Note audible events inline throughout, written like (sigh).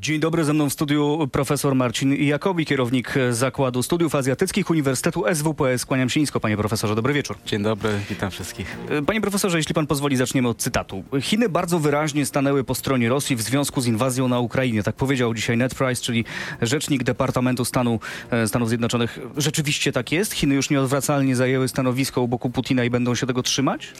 Dzień dobry, ze mną w studiu profesor Marcin Jakobi, kierownik Zakładu Studiów Azjatyckich Uniwersytetu SWPS. Kłaniam się nisko, panie profesorze. Dobry wieczór. Dzień dobry, witam wszystkich. Panie profesorze, jeśli pan pozwoli, zaczniemy od cytatu. Chiny bardzo wyraźnie stanęły po stronie Rosji w związku z inwazją na Ukrainie. Tak powiedział dzisiaj Ned Price, czyli rzecznik Departamentu Stanu e, Stanów Zjednoczonych. Rzeczywiście tak jest? Chiny już nieodwracalnie zajęły stanowisko u boku Putina i będą się tego trzymać?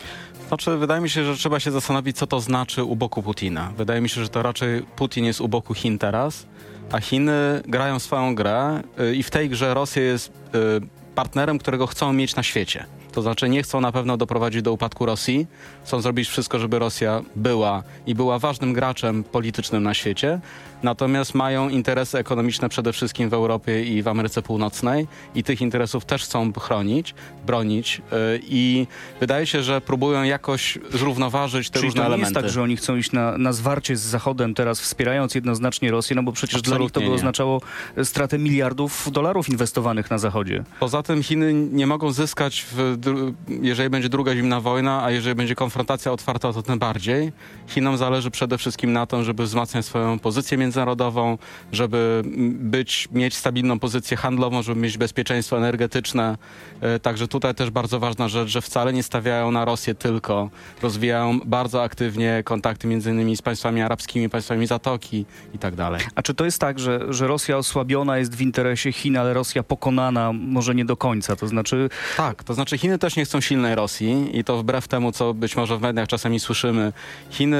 Znaczy, wydaje mi się, że trzeba się zastanowić, co to znaczy u boku Putina. Wydaje mi się, że to raczej Putin jest u boku Chin teraz, a Chiny grają swoją grę y, i w tej grze Rosja jest y, partnerem, którego chcą mieć na świecie. To znaczy nie chcą na pewno doprowadzić do upadku Rosji, chcą zrobić wszystko, żeby Rosja była i była ważnym graczem politycznym na świecie, natomiast mają interesy ekonomiczne przede wszystkim w Europie i w Ameryce Północnej i tych interesów też chcą chronić, bronić yy, i wydaje się, że próbują jakoś zrównoważyć te Czyli różne to nie elementy. jest tak, że oni chcą iść na, na zwarcie z Zachodem teraz, wspierając jednoznacznie Rosję, no bo przecież dla nich to Absolutnie by nie. oznaczało stratę miliardów dolarów inwestowanych na Zachodzie. Poza tym Chiny nie mogą zyskać, w, jeżeli będzie druga zimna wojna, a jeżeli będzie konfrontacja otwarta, to tym bardziej. Chinom zależy przede wszystkim na tym, żeby wzmacniać swoją pozycję międzynarodową, żeby mm, być, mieć stabilną pozycję handlową, żeby mieć bezpieczeństwo energetyczne. E, Także tutaj też bardzo ważna rzecz, że wcale nie stawiają na Rosję tylko. Rozwijają bardzo aktywnie kontakty między innymi z państwami arabskimi, państwami Zatoki i tak dalej. A czy to jest tak, że, że Rosja osłabiona jest w interesie Chin, ale Rosja pokonana może nie do końca? To znaczy, Tak, to znaczy Chiny też nie chcą silnej Rosji i to wbrew temu, co być może w mediach czasami słyszymy. Chiny,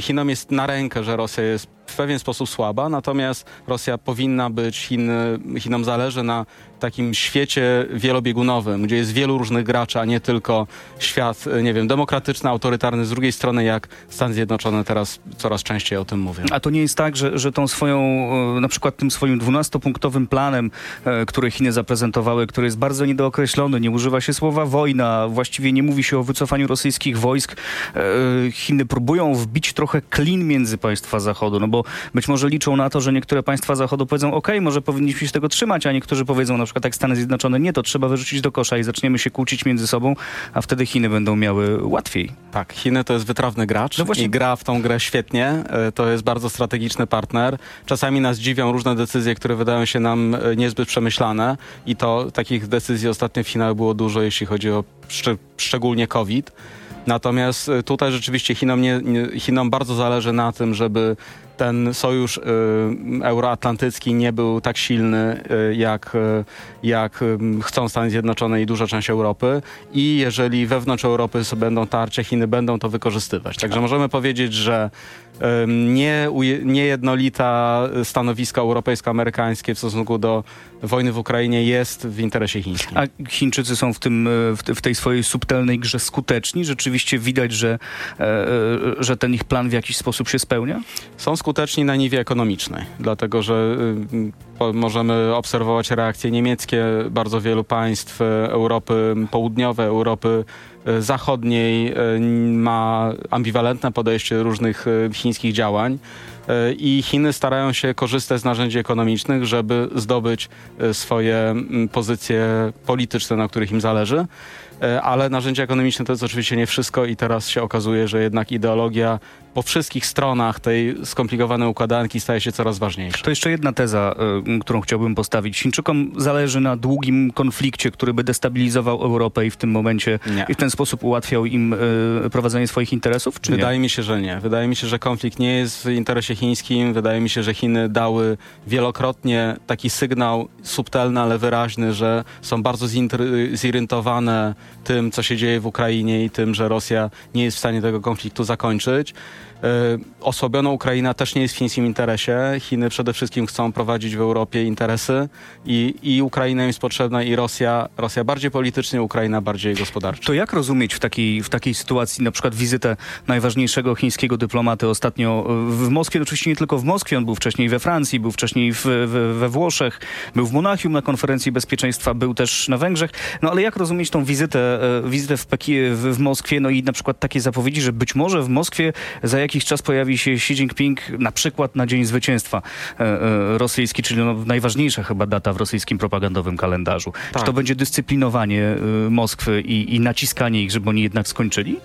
Chinom jest na rękę, że Rosja jest w pewien sposób słaba, natomiast Rosja powinna być, Chiny, Chinom zależy na takim świecie wielobiegunowym, gdzie jest wielu różnych graczy, a nie tylko świat, nie wiem, demokratyczny, autorytarny, z drugiej strony jak Stany Zjednoczone teraz coraz częściej o tym mówią. a to nie jest tak, że, że tą swoją, e, na przykład tym swoim 12-punktowym planem, e, który Chiny zaprezentowały, który jest bardzo niedookreślony, nie używa się słowa wojna, właściwie nie mówi się o wycofaniu rosyjskich wojsk. E, Chiny próbują wbić trochę klin między państwa Zachodu, no bo być może liczą na to, że niektóre państwa Zachodu powiedzą, ok, może powinniśmy się tego trzymać, a niektórzy powiedzą na przykład jak Stany Zjednoczone, nie, to trzeba wyrzucić do kosza i zaczniemy się kłócić między sobą, a wtedy Chiny będą miały łatwiej. Tak, Chiny to jest wytrawny gracz No właśnie- i gra w tą grę świetnie. E, To jest bardzo strategiczny partner. Czasami nas dziwią różne decyzje, które wydają się nam e, niezbyt przemyślane i to takich decyzji ostatnio w Chinach było dużo, jeśli chodzi o szcz- szczególnie COVID. Natomiast e, tutaj rzeczywiście Chinom, nie, nie, Chinom bardzo zależy na tym, żeby ten sojusz y, euroatlantycki nie był tak silny, y, jak, y, jak chcą Stany Zjednoczone i duża część Europy. I jeżeli wewnątrz Europy będą tarcia, Chiny będą to wykorzystywać. Także możemy powiedzieć, że nie, niejednolita stanowisko europejsko-amerykańskie w stosunku do wojny w Ukrainie jest w interesie chińskim. A Chińczycy są w, tym, w tej swojej subtelnej grze skuteczni? Rzeczywiście widać, że, e, e, że ten ich plan w jakiś sposób się spełnia? Są skuteczni na niwie ekonomicznej, dlatego że y, możemy obserwować reakcje niemieckie bardzo wielu państw y, Europy Południowej, Europy y, Zachodniej ma ambiwalentne podejście różnych chińskich działań. I Chiny starają się korzystać z narzędzi ekonomicznych, żeby zdobyć swoje pozycje polityczne, na których im zależy. Y, Ale narzędzia ekonomiczne to jest oczywiście nie wszystko i teraz się okazuje, że jednak ideologia po wszystkich stronach tej skomplikowanej układanki staje się coraz ważniejsza. To jeszcze jedna teza, e, którą chciałbym postawić. Chińczykom zależy na długim konflikcie, który by destabilizował Europę i w tym momencie Nie. i w ten sposób ułatwiał im e, prowadzenie swoich interesów, czy Wydaje mi się, że nie. Wydaje mi się, że konflikt nie jest w interesie chińskim. Wydaje mi się, że Chiny dały wielokrotnie taki sygnał subtelny, ale wyraźny, że są bardzo zirytowane tym, co się dzieje w Ukrainie i tym, że Rosja nie jest w stanie tego konfliktu zakończyć. E, Osłabiona Ukraina też nie jest w chińskim interesie. Chiny przede wszystkim chcą prowadzić w Europie interesy i, i Ukraina jest potrzebna i Rosja, Rosja bardziej politycznie, Ukraina bardziej gospodarczo. To jak rozumieć w takiej, w takiej sytuacji na przykład wizytę najważniejszego chińskiego dyplomaty ostatnio w Moskwie? No Oczywiście nie tylko w Moskwie, on był wcześniej we Francji, był wcześniej w, w, we Włoszech, był w Monachium na konferencji bezpieczeństwa, był też na Węgrzech. No ale jak rozumieć tą wizytę, e, wizytę w, Peki, w, Moskwie, no i na przykład takie zapowiedzi, że być może w Moskwie za jakiś czas pojawi się Xi Jinping na przykład na Dzień Zwycięstwa e, e, rosyjski, czyli no, najważniejsza chyba data w rosyjskim propagandowym kalendarzu. Tak. Czy to będzie dyscyplinowanie Moskwy i, i naciskanie ich, żeby oni jednak skończyli?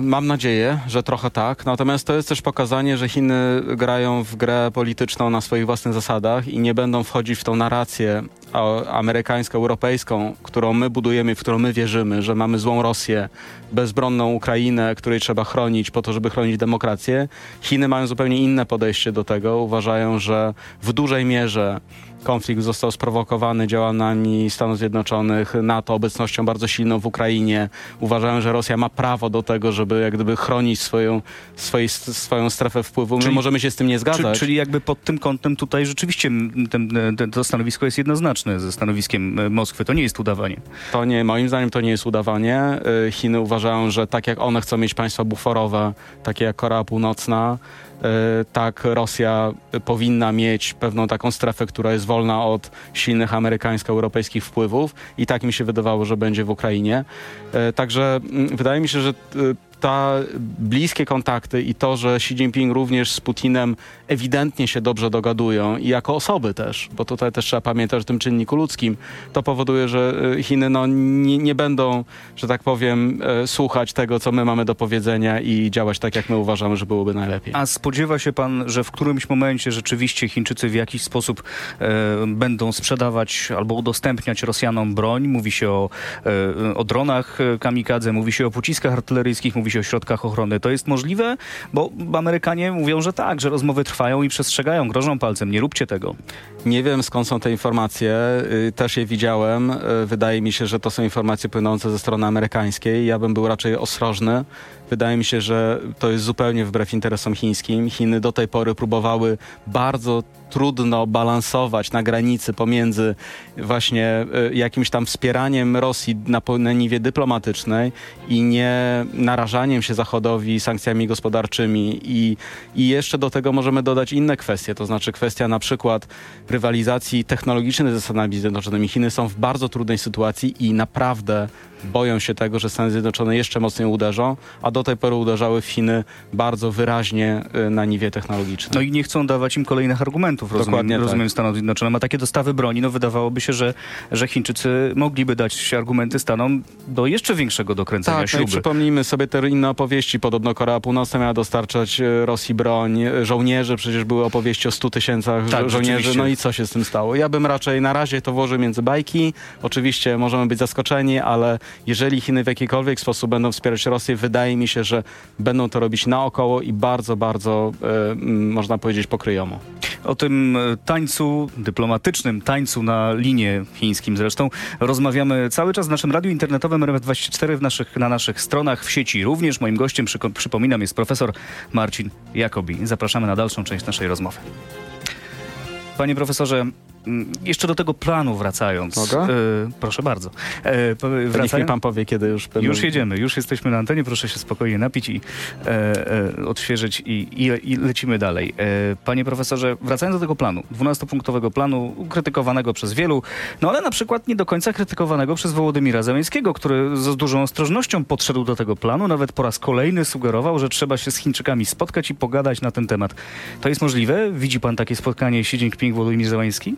Mam nadzieję, że trochę tak. Natomiast to jest też pokazanie, że Chiny grają w grę polityczną na swoich własnych zasadach i nie będą wchodzić w tą narrację amerykańsko-europejską, którą my budujemy, w którą my wierzymy, że mamy złą Rosję, bezbronną Ukrainę, której trzeba chronić po to, żeby chronić demokrację. Chiny mają zupełnie inne podejście do tego. Uważają, że w dużej mierze konflikt został sprowokowany działaniami Stanów Zjednoczonych, NATO, obecnością bardzo silną w Ukrainie. Uważają, że Rosja ma prawo do tego, żeby jak gdyby chronić swoją, swojej, swoją strefę wpływu. My Czyli- możemy się z tym nie Czy, zgadzać. czyli jakby pod tym kątem tutaj rzeczywiście ten, e, ten, to stanowisko jest jednoznaczne ze stanowiskiem e, Moskwy. To nie jest udawanie. To nie, moim zdaniem to nie jest udawanie. Y, Chiny uważają, że tak jak one chcą mieć państwa buforowe, takie jak Korea Północna, tak Rosja powinna mieć pewną taką strefę, która jest wolna od silnych amerykańsko-europejskich wpływów i tak mi się wydawało, że będzie w Ukrainie. Y, Także mm, wydaje mi się, że y, ta bliskie kontakty i to, że Xi Jinping również z Putinem ewidentnie się dobrze dogadują i jako osoby też, bo tutaj też trzeba pamiętać o tym czynniku ludzkim, to powoduje, że y, Chiny no, nie, nie będą, że tak powiem, e, słuchać tego, co my mamy do powiedzenia i działać tak, jak my uważamy, że byłoby najlepiej. A spodziewa się pan, że w którymś momencie rzeczywiście Chińczycy w jakiś sposób e, będą sprzedawać albo udostępniać Rosjanom broń? Mówi się o, e, o dronach e, kamikadze, mówi się o pociskach artyleryjskich, mówi o środkach ochrony. To jest możliwe? Bo Amerykanie mówią, że tak, że rozmowy trwają i przestrzegają, grożą palcem. Nie róbcie tego. Nie wiem skąd są te informacje, y, też je widziałem. Y, Wydaje mi się, że to są informacje płynące ze strony amerykańskiej. Ja bym był raczej ostrożny. Wydaje mi się, że to jest zupełnie wbrew interesom chińskim. Chiny do tej pory próbowały bardzo trudno balansować na granicy pomiędzy właśnie y, jakimś tam wspieraniem Rosji na, na niwie dyplomatycznej i nie narażaniem się Zachodowi sankcjami gospodarczymi i, i jeszcze do tego możemy dodać inne kwestie, to znaczy kwestia na przykład rywalizacji technologicznej ze Stanami Zjednoczonymi. Chiny są w bardzo trudnej sytuacji i naprawdę boją się tego, że Stany Zjednoczone jeszcze mocniej uderzą, a do tej pory uderzały w Chiny bardzo wyraźnie y, na niwie technologicznej. No i nie chcą dawać im kolejnych argumentów, rozumiem, Dokładnie tak. rozumiem Stanom Zjednoczonym. A takie dostawy broni, no wydawałoby się, że, że Chińczycy mogliby dać argumenty Stanom do jeszcze większego dokręcenia Tak, no i śruby. przypomnijmy sobie te inne opowieści. Podobno Korea Północna miała dostarczać e, Rosji broń, żołnierzy, przecież były opowieści o 100 tysiącach Tak, żo- żołnierzy. No i co się z tym stało? Ja bym raczej na razie to włożył między bajki. Oczywiście możemy być zaskoczeni, ale jeżeli Chiny w jakikolwiek sposób będą wspierać Rosję, wydaje mi się, że będą to robić naokoło i bardzo, bardzo, e, można powiedzieć, pokryjomo. O tym e, tańcu, dyplomatycznym tańcu na linie chińskim zresztą, rozmawiamy cały czas w naszym radiu internetowym RMF24 w naszych, na naszych stronach w sieci. Również moim gościem, przyko- przypominam, jest profesor Marcin Jakobi. Zapraszamy na dalszą część naszej rozmowy. Panie profesorze, jeszcze do tego planu wracając. Mogę? E, proszę bardzo. Po- To niech mi wracając- pan powie, kiedy już będą... już jedziemy, już jesteśmy na antenie, proszę się spokojnie napić i e, odświeżyć i, i, i lecimy dalej. Panie profesorze, wracając do tego planu, 12-punktowego planu, krytykowanego przez wielu, no ale na przykład nie do końca krytykowanego przez Wołodymira Zełenskiego, który z dużą ostrożnością podszedł do tego planu, nawet po raz kolejny sugerował, że trzeba się z Chińczykami spotkać i pogadać na ten temat. To jest możliwe? Widzi pan takie spotkanie Xi Jinping, Wołodymir Zełenski?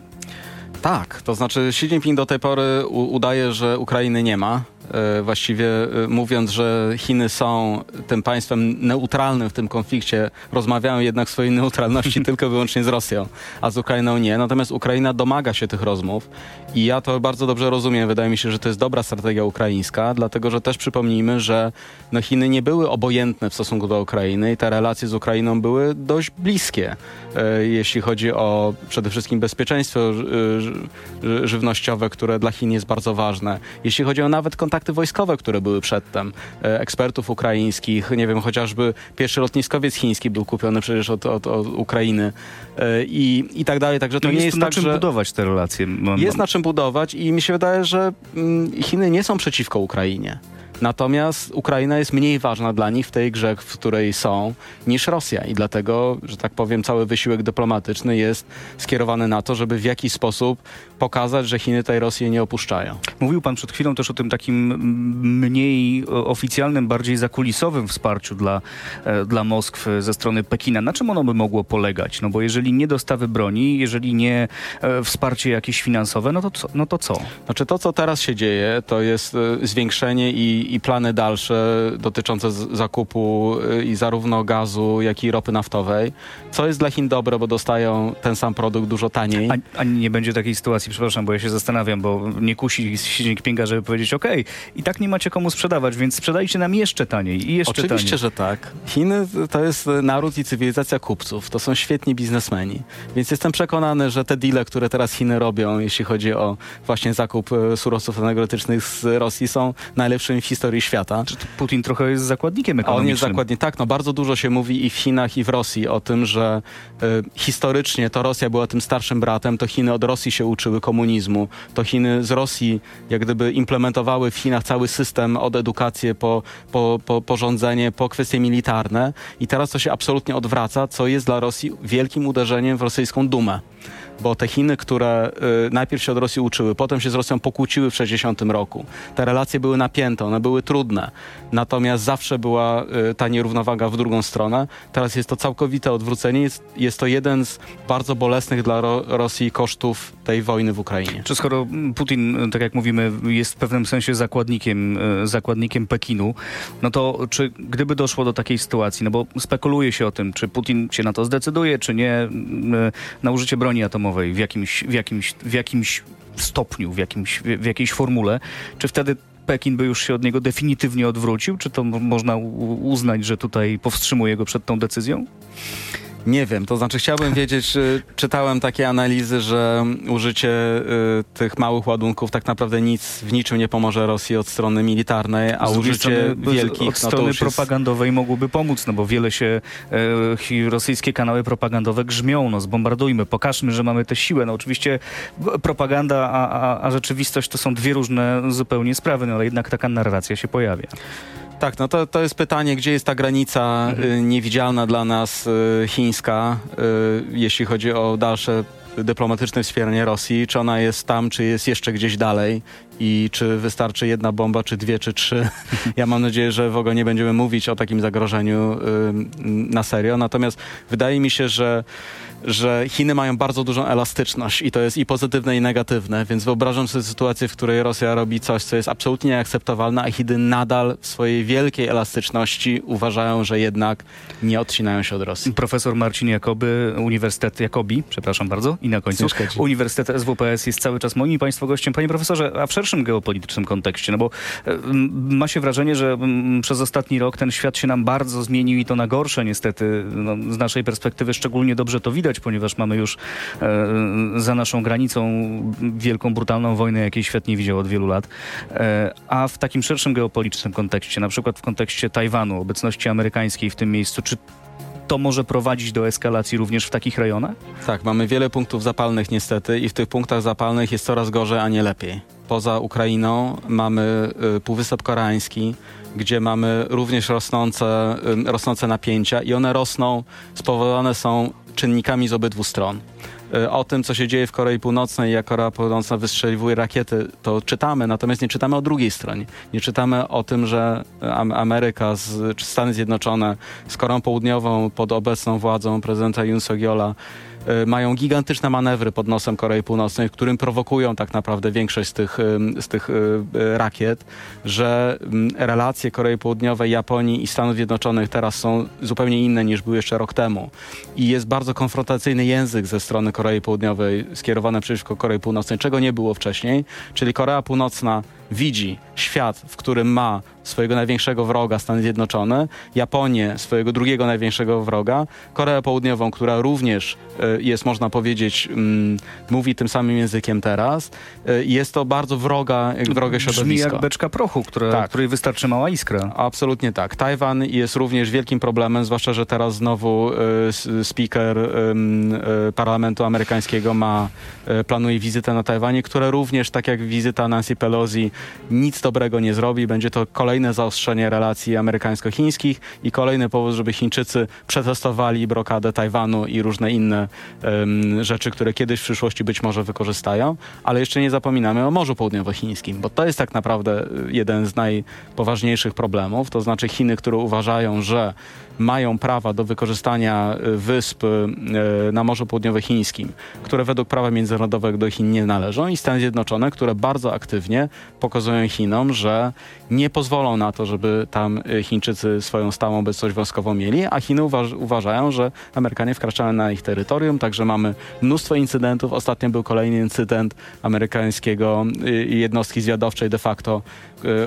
Tak, to znaczy Xi Jinping do tej pory udaje, że Ukrainy nie ma. E, właściwie e, mówiąc, że Chiny są tym państwem neutralnym w tym konflikcie, rozmawiają jednak swojej neutralności (laughs) tylko i wyłącznie z Rosją, a z Ukrainą nie. Natomiast Ukraina domaga się tych rozmów i ja to bardzo dobrze rozumiem. Wydaje mi się, że to jest dobra strategia ukraińska, dlatego że też przypomnijmy, że no, Chiny nie były obojętne w stosunku do Ukrainy i te relacje z Ukrainą były dość bliskie, e, jeśli chodzi o przede wszystkim bezpieczeństwo ży- ży- żywnościowe, które dla Chin jest bardzo ważne. Jeśli chodzi o nawet kontakty wojskowe, które były przedtem, e, ekspertów ukraińskich, nie wiem, chociażby pierwszy lotniskowiec chiński był kupiony przecież od, od, od Ukrainy e, i, i tak dalej. Także to No nie jest, jest tu na tak, czym że... budować te relacje. Jest na czym budować i mi się wydaje, że mm, Chiny nie są przeciwko Ukrainie. Natomiast Ukraina jest mniej ważna dla nich w tej grze, w której są, niż Rosja. I dlatego, że tak powiem, cały wysiłek dyplomatyczny jest skierowany na to, żeby w jakiś sposób pokazać, że Chiny tej Rosji nie opuszczają. Mówił pan przed chwilą też o tym takim mniej oficjalnym, bardziej zakulisowym wsparciu dla, e, dla Moskwy ze strony Pekina. Na czym ono by mogło polegać? No bo jeżeli nie dostawy broni, jeżeli nie e, wsparcie jakieś finansowe, no to co? No to co? Znaczy to, co teraz się dzieje, to jest e, zwiększenie i, i plany dalsze dotyczące zakupu i zarówno gazu, jak i ropy naftowej, co jest dla Chin dobre, bo dostają ten sam produkt dużo taniej. A, a nie będzie takiej sytuacji, przepraszam, bo ja się zastanawiam, bo nie kusi Xi Jinpinga, żeby powiedzieć, ok, i tak nie macie komu sprzedawać, więc sprzedajcie nam jeszcze taniej i jeszcze Oczywiście, taniej. że tak. Chiny to jest naród i cywilizacja kupców. To są świetni biznesmeni. Więc jestem przekonany, że te deale, które teraz Chiny robią, jeśli chodzi o właśnie zakup e, surowców energetycznych z Rosji, są najlepszymi w historii świata. Czy Putin trochę jest zakładnikiem ekonomicznym? On jest zakładnik. Tak, no bardzo dużo się mówi i w Chinach, i w Rosji o tym, że y, historycznie to Rosja była tym starszym bratem, to Chiny od Rosji się uczyły komunizmu, to Chiny z Rosji jak gdyby implementowały w Chinach cały system od edukację po, po, po porządzenie, po kwestie militarne i teraz to się absolutnie odwraca, co jest dla Rosji wielkim uderzeniem w rosyjską dumę bo te Chiny, które y, najpierw się od Rosji uczyły, potem się z Rosją pokłóciły w 60 roku. Te relacje były napięte, one były trudne. Natomiast zawsze była y, ta nierównowaga w drugą stronę. Teraz jest to całkowite odwrócenie. Jest, jest to jeden z bardzo bolesnych dla Ro Rosji kosztów tej wojny w Ukrainie. Czy skoro Putin, tak jak mówimy, jest w pewnym sensie zakładnikiem, y, zakładnikiem Pekinu, no to czy gdyby doszło do takiej sytuacji, no bo spekuluje się o tym, czy Putin się na to zdecyduje, czy nie, y, na użycie broni atomowej, atomowej w jakimś, w jakimś, w jakimś stopniu, w, jakimś, w jakiejś formule, czy wtedy Pekin by już się od niego definitywnie odwrócił? Czy to można uznać, że tutaj powstrzymuje go przed tą decyzją? Nie wiem, to znaczy chciałbym wiedzieć, czytałem takie analizy, że użycie y, tych małych ładunków tak naprawdę nic w niczym nie pomoże Rosji od strony militarnej, a użycie strony, wielkich... Od strony no propagandowej jest... mogłoby pomóc, no bo wiele się e, rosyjskie kanały propagandowe grzmią, no zbombardujmy, pokażmy, że mamy tę siłę. No oczywiście propaganda, a, a, a rzeczywistość to są dwie różne zupełnie sprawy, no ale jednak taka narracja się pojawia. Tak, no to, to jest pytanie, gdzie jest ta granica mhm. Y, niewidzialna dla nas y, chińska, y, jeśli chodzi o dalsze dyplomatyczne wspieranie Rosji, czy ona jest tam, czy jest jeszcze gdzieś dalej i czy wystarczy jedna bomba, czy dwie, czy trzy. (laughs) Ja mam nadzieję, że w ogóle nie będziemy mówić o takim zagrożeniu na serio, natomiast wydaje mi się, że że Chiny mają bardzo dużą elastyczność i to jest i pozytywne, i negatywne, więc wyobrażam sobie sytuację, w której Rosja robi coś, co jest absolutnie nieakceptowalne, a Chiny nadal w swojej wielkiej elastyczności uważają, że jednak nie odcinają się od Rosji. Profesor Marcin Jakoby, Uniwersytet Jakobi, przepraszam bardzo, i na końcu. Uniwersytet SWPS jest cały czas moim i Państwa gościem. Panie profesorze, a w szerszym geopolitycznym kontekście, no bo e, ma się wrażenie, że przez ostatni rok ten świat się nam bardzo zmienił i to na gorsze niestety. No, z naszej perspektywy szczególnie dobrze to widać, ponieważ mamy już e, za naszą granicą wielką, brutalną wojnę, jakiej świat nie widział od wielu lat. E, a w takim szerszym geopolitycznym kontekście, na przykład w kontekście Tajwanu, obecności amerykańskiej w tym miejscu, czy to może prowadzić do eskalacji również w takich rejonach? Tak, mamy wiele punktów zapalnych niestety i w tych punktach zapalnych jest coraz gorzej, a nie lepiej. Poza Ukrainą mamy y, Półwysep Koreański, gdzie mamy również rosnące, y, rosnące napięcia i one rosną, spowodowane są czynnikami z obydwu stron. E, o tym, co się dzieje w Korei Północnej, jak Korea Północna wystrzeliwuje rakiety, to czytamy, natomiast nie czytamy o drugiej stronie. Nie czytamy o tym, że Ameryka z, czy Stany Zjednoczone z Koreą Południową pod obecną władzą prezydenta Yoon Suk-yeola E, mają gigantyczne manewry pod nosem Korei Północnej, którym prowokują tak naprawdę większość z tych, z tych e, rakiet, że relacje Korei Południowej, Japonii i Stanów Zjednoczonych teraz są zupełnie inne niż były jeszcze rok temu. I jest bardzo konfrontacyjny język ze strony Korei Południowej skierowany przeciwko Korei Północnej, czego nie było wcześniej, czyli Korea Północna widzi świat, w którym ma swojego największego wroga Stany Zjednoczone, Japonię swojego drugiego największego wroga, Koreę Południową, która również e, jest, można powiedzieć, mm, mówi tym samym językiem teraz. E, jest to bardzo wroga, wrogie środowisko. Brzmi jak beczka prochu, która, tak. której wystarczy mała iskra. Absolutnie tak. Tajwan jest również wielkim problemem, zwłaszcza, że teraz znowu e, speaker parlamentu amerykańskiego ma, planuje wizytę na Tajwanie, która również, tak jak wizyta Nancy Pelosi, nic dobrego nie zrobi. Będzie to kolejne zaostrzenie relacji amerykańsko-chińskich i kolejny powód, żeby Chińczycy przetestowali blokadę Tajwanu i różne inne um, rzeczy, które kiedyś w przyszłości być może wykorzystają. Ale jeszcze nie zapominamy o Morzu Południowochińskim, bo to jest tak naprawdę jeden z najpoważniejszych problemów. To znaczy Chiny, które uważają, że mają prawa do wykorzystania y, wysp y, na Morzu Południowochińskim, które według prawa międzynarodowego do Chin nie należą i Stany Zjednoczone, które bardzo aktywnie pokazują Chinom, że nie pozwolą na to, żeby tam y, Chińczycy swoją stałą obecność wojskową mieli, a Chiny uważ uważają, że Amerykanie wkraczają na ich terytorium, także mamy mnóstwo incydentów. Ostatnio był kolejny incydent amerykańskiego jednostki zwiadowczej de facto,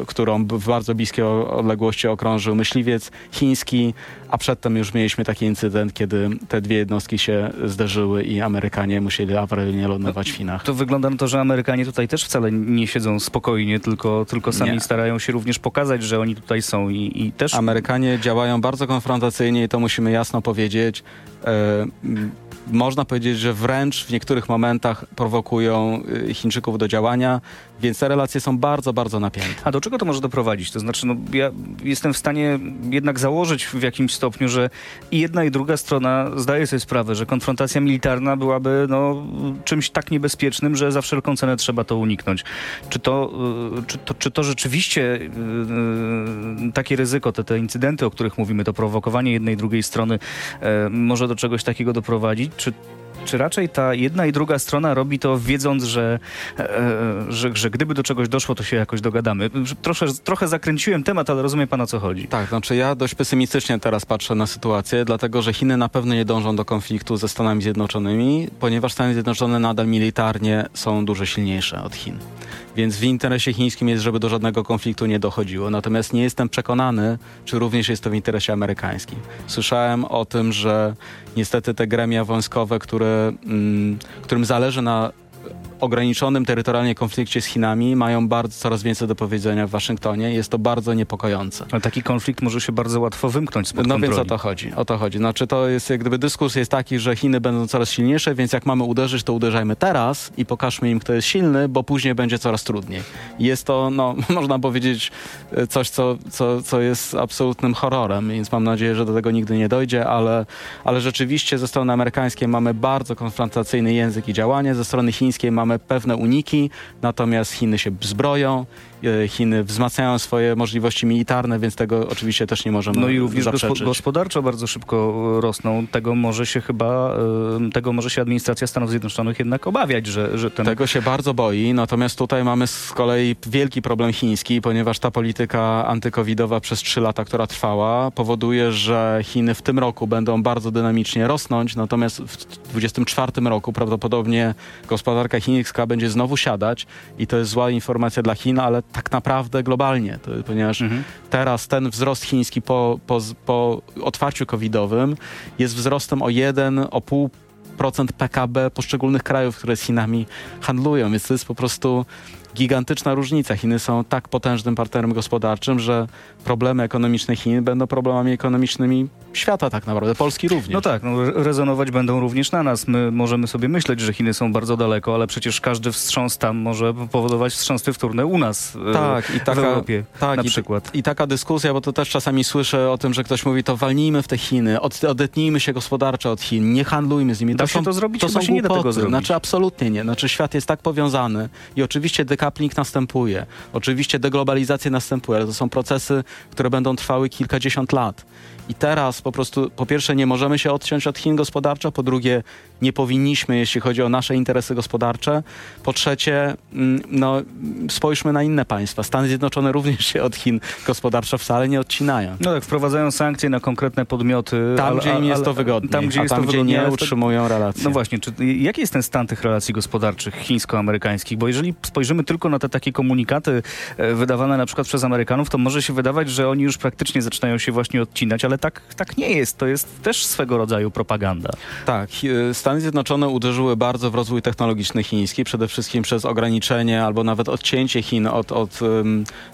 którą w bardzo bliskiej odległości okrążył myśliwiec chiński a przedtem już mieliśmy taki incydent, kiedy te dwie jednostki się zderzyły i Amerykanie musieli awaryjnie lądować w Chinach. To wygląda na to, że Amerykanie tutaj też wcale nie siedzą spokojnie, tylko, tylko sami nie. starają się również pokazać, że oni tutaj są i, i też... Amerykanie działają bardzo konfrontacyjnie i to musimy jasno powiedzieć. E, można powiedzieć, że wręcz w niektórych momentach prowokują y, Chińczyków do działania, więc te relacje są bardzo, bardzo napięte. A do czego to może doprowadzić? To znaczy, no, ja jestem w stanie jednak założyć w jakimś stopniu, że i jedna i druga strona zdaje sobie sprawę, że konfrontacja militarna byłaby no, czymś tak niebezpiecznym, że za wszelką cenę trzeba to uniknąć. Czy to, y, czy to, czy to rzeczywiście yy, takie ryzyko, te, te incydenty, o których mówimy, to prowokowanie jednej drugiej strony yy, może do czegoś takiego doprowadzić? Czy czy raczej ta jedna i druga strona robi to wiedząc, że, e, że, że gdyby do czegoś doszło, to się jakoś dogadamy? Trochę, trochę zakręciłem temat, ale rozumiem pana, co chodzi. Tak, znaczy ja dość pesymistycznie teraz patrzę na sytuację, dlatego że Chiny na pewno nie dążą do konfliktu ze Stanami Zjednoczonymi, ponieważ Stany Zjednoczone nadal militarnie są dużo silniejsze od Chin. Więc w interesie chińskim jest, żeby do żadnego konfliktu nie dochodziło. Natomiast nie jestem przekonany, czy również jest to w interesie amerykańskim. Słyszałem o tym, że niestety te gremia wojskowe, które, mm, którym zależy na ograniczonym terytorialnie konflikcie z Chinami mają bardzo, coraz więcej do powiedzenia w Waszyngtonie. Jest to bardzo niepokojące. Ale taki konflikt może się bardzo łatwo wymknąć spod No kontroli. więc o to chodzi. O to chodzi. Znaczy to jest jak gdyby dyskurs jest taki, że Chiny będą coraz silniejsze, więc jak mamy uderzyć, to uderzajmy teraz i pokażmy im, kto jest silny, bo później będzie coraz trudniej. Jest to, no, (laughs) można powiedzieć, coś, co, co, co jest absolutnym horrorem, więc mam nadzieję, że do tego nigdy nie dojdzie, ale, ale rzeczywiście ze strony amerykańskiej mamy bardzo konfrontacyjny język i działanie, ze strony chińskiej mamy mamy pewne uniki, natomiast Chiny się zbroją, Chiny wzmacniają swoje możliwości militarne, więc tego oczywiście też nie możemy No i również zaprzeczyć. gospodarczo bardzo szybko rosną. Tego może się chyba, e, tego może się administracja Stanów Zjednoczonych jednak obawiać, że, że ten... Tego się bardzo boi, natomiast tutaj mamy z kolei wielki problem chiński, ponieważ ta polityka antykowidowa przez trzy lata, która trwała, powoduje, że Chiny w tym roku będą bardzo dynamicznie rosnąć, natomiast w 2024 roku prawdopodobnie gospodarka chińska będzie znowu siadać i to jest zła informacja dla Chin, ale tak naprawdę globalnie, to, ponieważ mhm. teraz ten wzrost chiński po, po, po otwarciu covidowym jest wzrostem o 1,5 procent PKB poszczególnych krajów, które z Chinami handlują, więc to jest po prostu gigantyczna różnica. Chiny są tak potężnym partnerem gospodarczym, że problemy ekonomiczne Chin będą problemami ekonomicznymi świata tak naprawdę, Polski również. No tak, no, rezonować będą również na nas. My możemy sobie myśleć, że Chiny są bardzo daleko, ale przecież każdy wstrząs tam może powodować wstrząsy wtórne u nas e, tak, i taka, w Europie tak, na przykład. I, I, taka dyskusja, bo to też czasami słyszę o tym, że ktoś mówi, to walnijmy w te Chiny, od, odetnijmy się gospodarczo od Chin, nie handlujmy z nimi. Da to się są, to zrobić? To są się nie da tego zrobić. Znaczy absolutnie nie. Znaczy świat jest tak powiązany i oczywiście decoupling następuje, oczywiście deglobalizacja następuje, ale to są procesy, które będą trwały kilkadziesiąt lat. I teraz po prostu, po pierwsze, nie możemy się odciąć od Chin gospodarczo, po drugie, nie powinniśmy, jeśli chodzi o nasze interesy gospodarcze. Po trzecie, mm, no, spojrzmy na inne państwa. Stany Zjednoczone również się od Chin gospodarczo wcale nie odcinają. No tak, wprowadzają sankcje na konkretne podmioty. Tam, ale, gdzie im jest to wygodne, tam, gdzie, jest tam, gdzie nie utrzymują relacji. No właśnie, czy, jaki jest ten stan tych relacji gospodarczych chińsko-amerykańskich? Bo jeżeli spojrzymy tylko na te takie komunikaty e, wydawane na przykład przez Amerykanów, to może się wydawać, że oni już praktycznie zaczynają się właśnie odcinać, ale tak, tak nie jest. To jest też swego rodzaju propaganda. Tak. Stany Zjednoczone uderzyły bardzo w rozwój technologiczny chiński, przede wszystkim przez ograniczenie albo nawet odcięcie Chin od, od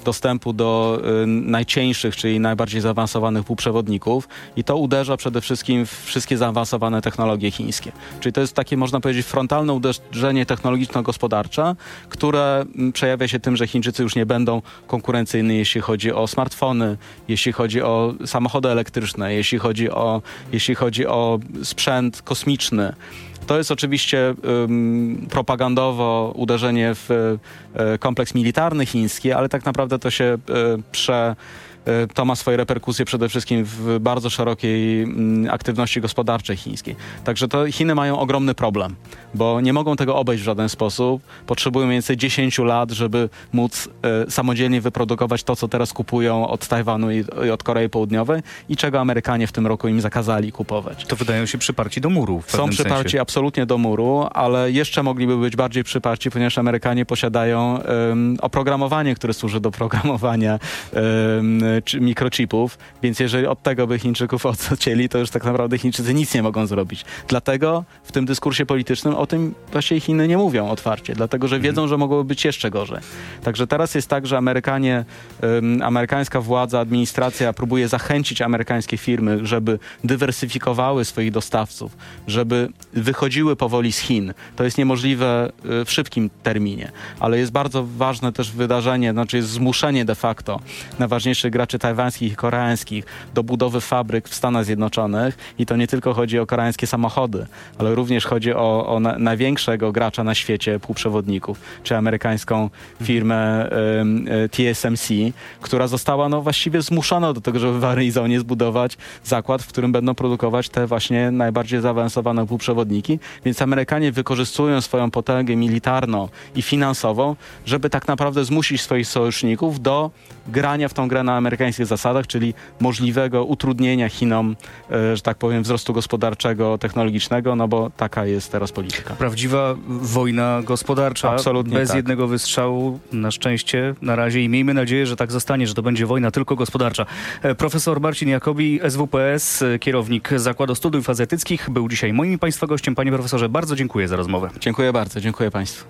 dostępu do um, najcieńszych, czyli najbardziej zaawansowanych półprzewodników i to uderza przede wszystkim w wszystkie zaawansowane technologie chińskie. Czyli to jest takie, można powiedzieć, frontalne uderzenie technologiczno-gospodarcze, które przejawia się tym, że Chińczycy już nie będą konkurencyjni, jeśli chodzi o smartfony, jeśli chodzi o samochody elektryczne, jeśli chodzi o, jeśli chodzi o sprzęt kosmiczny. To jest oczywiście um, propagandowo uderzenie w e, kompleks militarny chiński, ale tak naprawdę to się e, prze to ma swoje reperkusje przede wszystkim w bardzo szerokiej mm, aktywności gospodarczej chińskiej. Także to Chiny mają ogromny problem, bo nie mogą tego obejść w żaden sposób. Potrzebują mniej więcej 10 lat, żeby móc e, samodzielnie wyprodukować to, co teraz kupują od Tajwanu i, i od Korei Południowej i czego Amerykanie w tym roku im zakazali kupować. To wydają się przyparci do muru. Są przyparci sensie. absolutnie do muru, ale jeszcze mogliby być bardziej przyparci, ponieważ Amerykanie posiadają um, oprogramowanie, które służy do programowania um, mikrochipów, więc jeżeli od tego by Chińczyków (laughs) odcięli, to już tak naprawdę Chińczycy nic nie mogą zrobić. Dlatego w tym dyskursie politycznym o tym właściwie Chiny nie mówią otwarcie, dlatego że wiedzą, że mogłoby być jeszcze gorzej. Także teraz jest tak, że Amerykanie, um, amerykańska władza, administracja próbuje zachęcić amerykańskie firmy, żeby dywersyfikowały swoich dostawców, żeby wychodziły powoli z Chin. To jest niemożliwe y, w szybkim terminie, ale jest bardzo ważne też wydarzenie, znaczy jest zmuszenie de facto najważniejszych graczy tajwańskich i koreańskich do budowy fabryk w Stanach Zjednoczonych. I to nie tylko chodzi o koreańskie samochody, ale również chodzi o, o na, największego gracza na świecie półprzewodników, czy amerykańską firmę y, TSMC, która została no, właściwie zmuszona do tego, żeby w Arizonie zbudować zakład, w którym będą produkować te właśnie najbardziej zaawansowane półprzewodniki, więc Amerykanie wykorzystują swoją potęgę militarną i finansową, żeby tak naprawdę zmusić swoich sojuszników do grania w tą grę na amerykańskich zasadach, czyli możliwego utrudnienia Chinom, e, że tak powiem, wzrostu gospodarczego, technologicznego, no bo taka jest teraz polityka. Prawdziwa wojna gospodarcza. Absolutnie Bez tak. jednego wystrzału, na szczęście, na razie i miejmy nadzieję, że tak zostanie, że to będzie wojna tylko gospodarcza. E, Profesor Marcin Jakobi, SWPS, e, kierownik Zakładu Studiów Azjatyckich, był dzisiaj moim Państwa gościem. Panie profesorze, bardzo dziękuję za rozmowę. Dziękuję bardzo, dziękuję Państwu.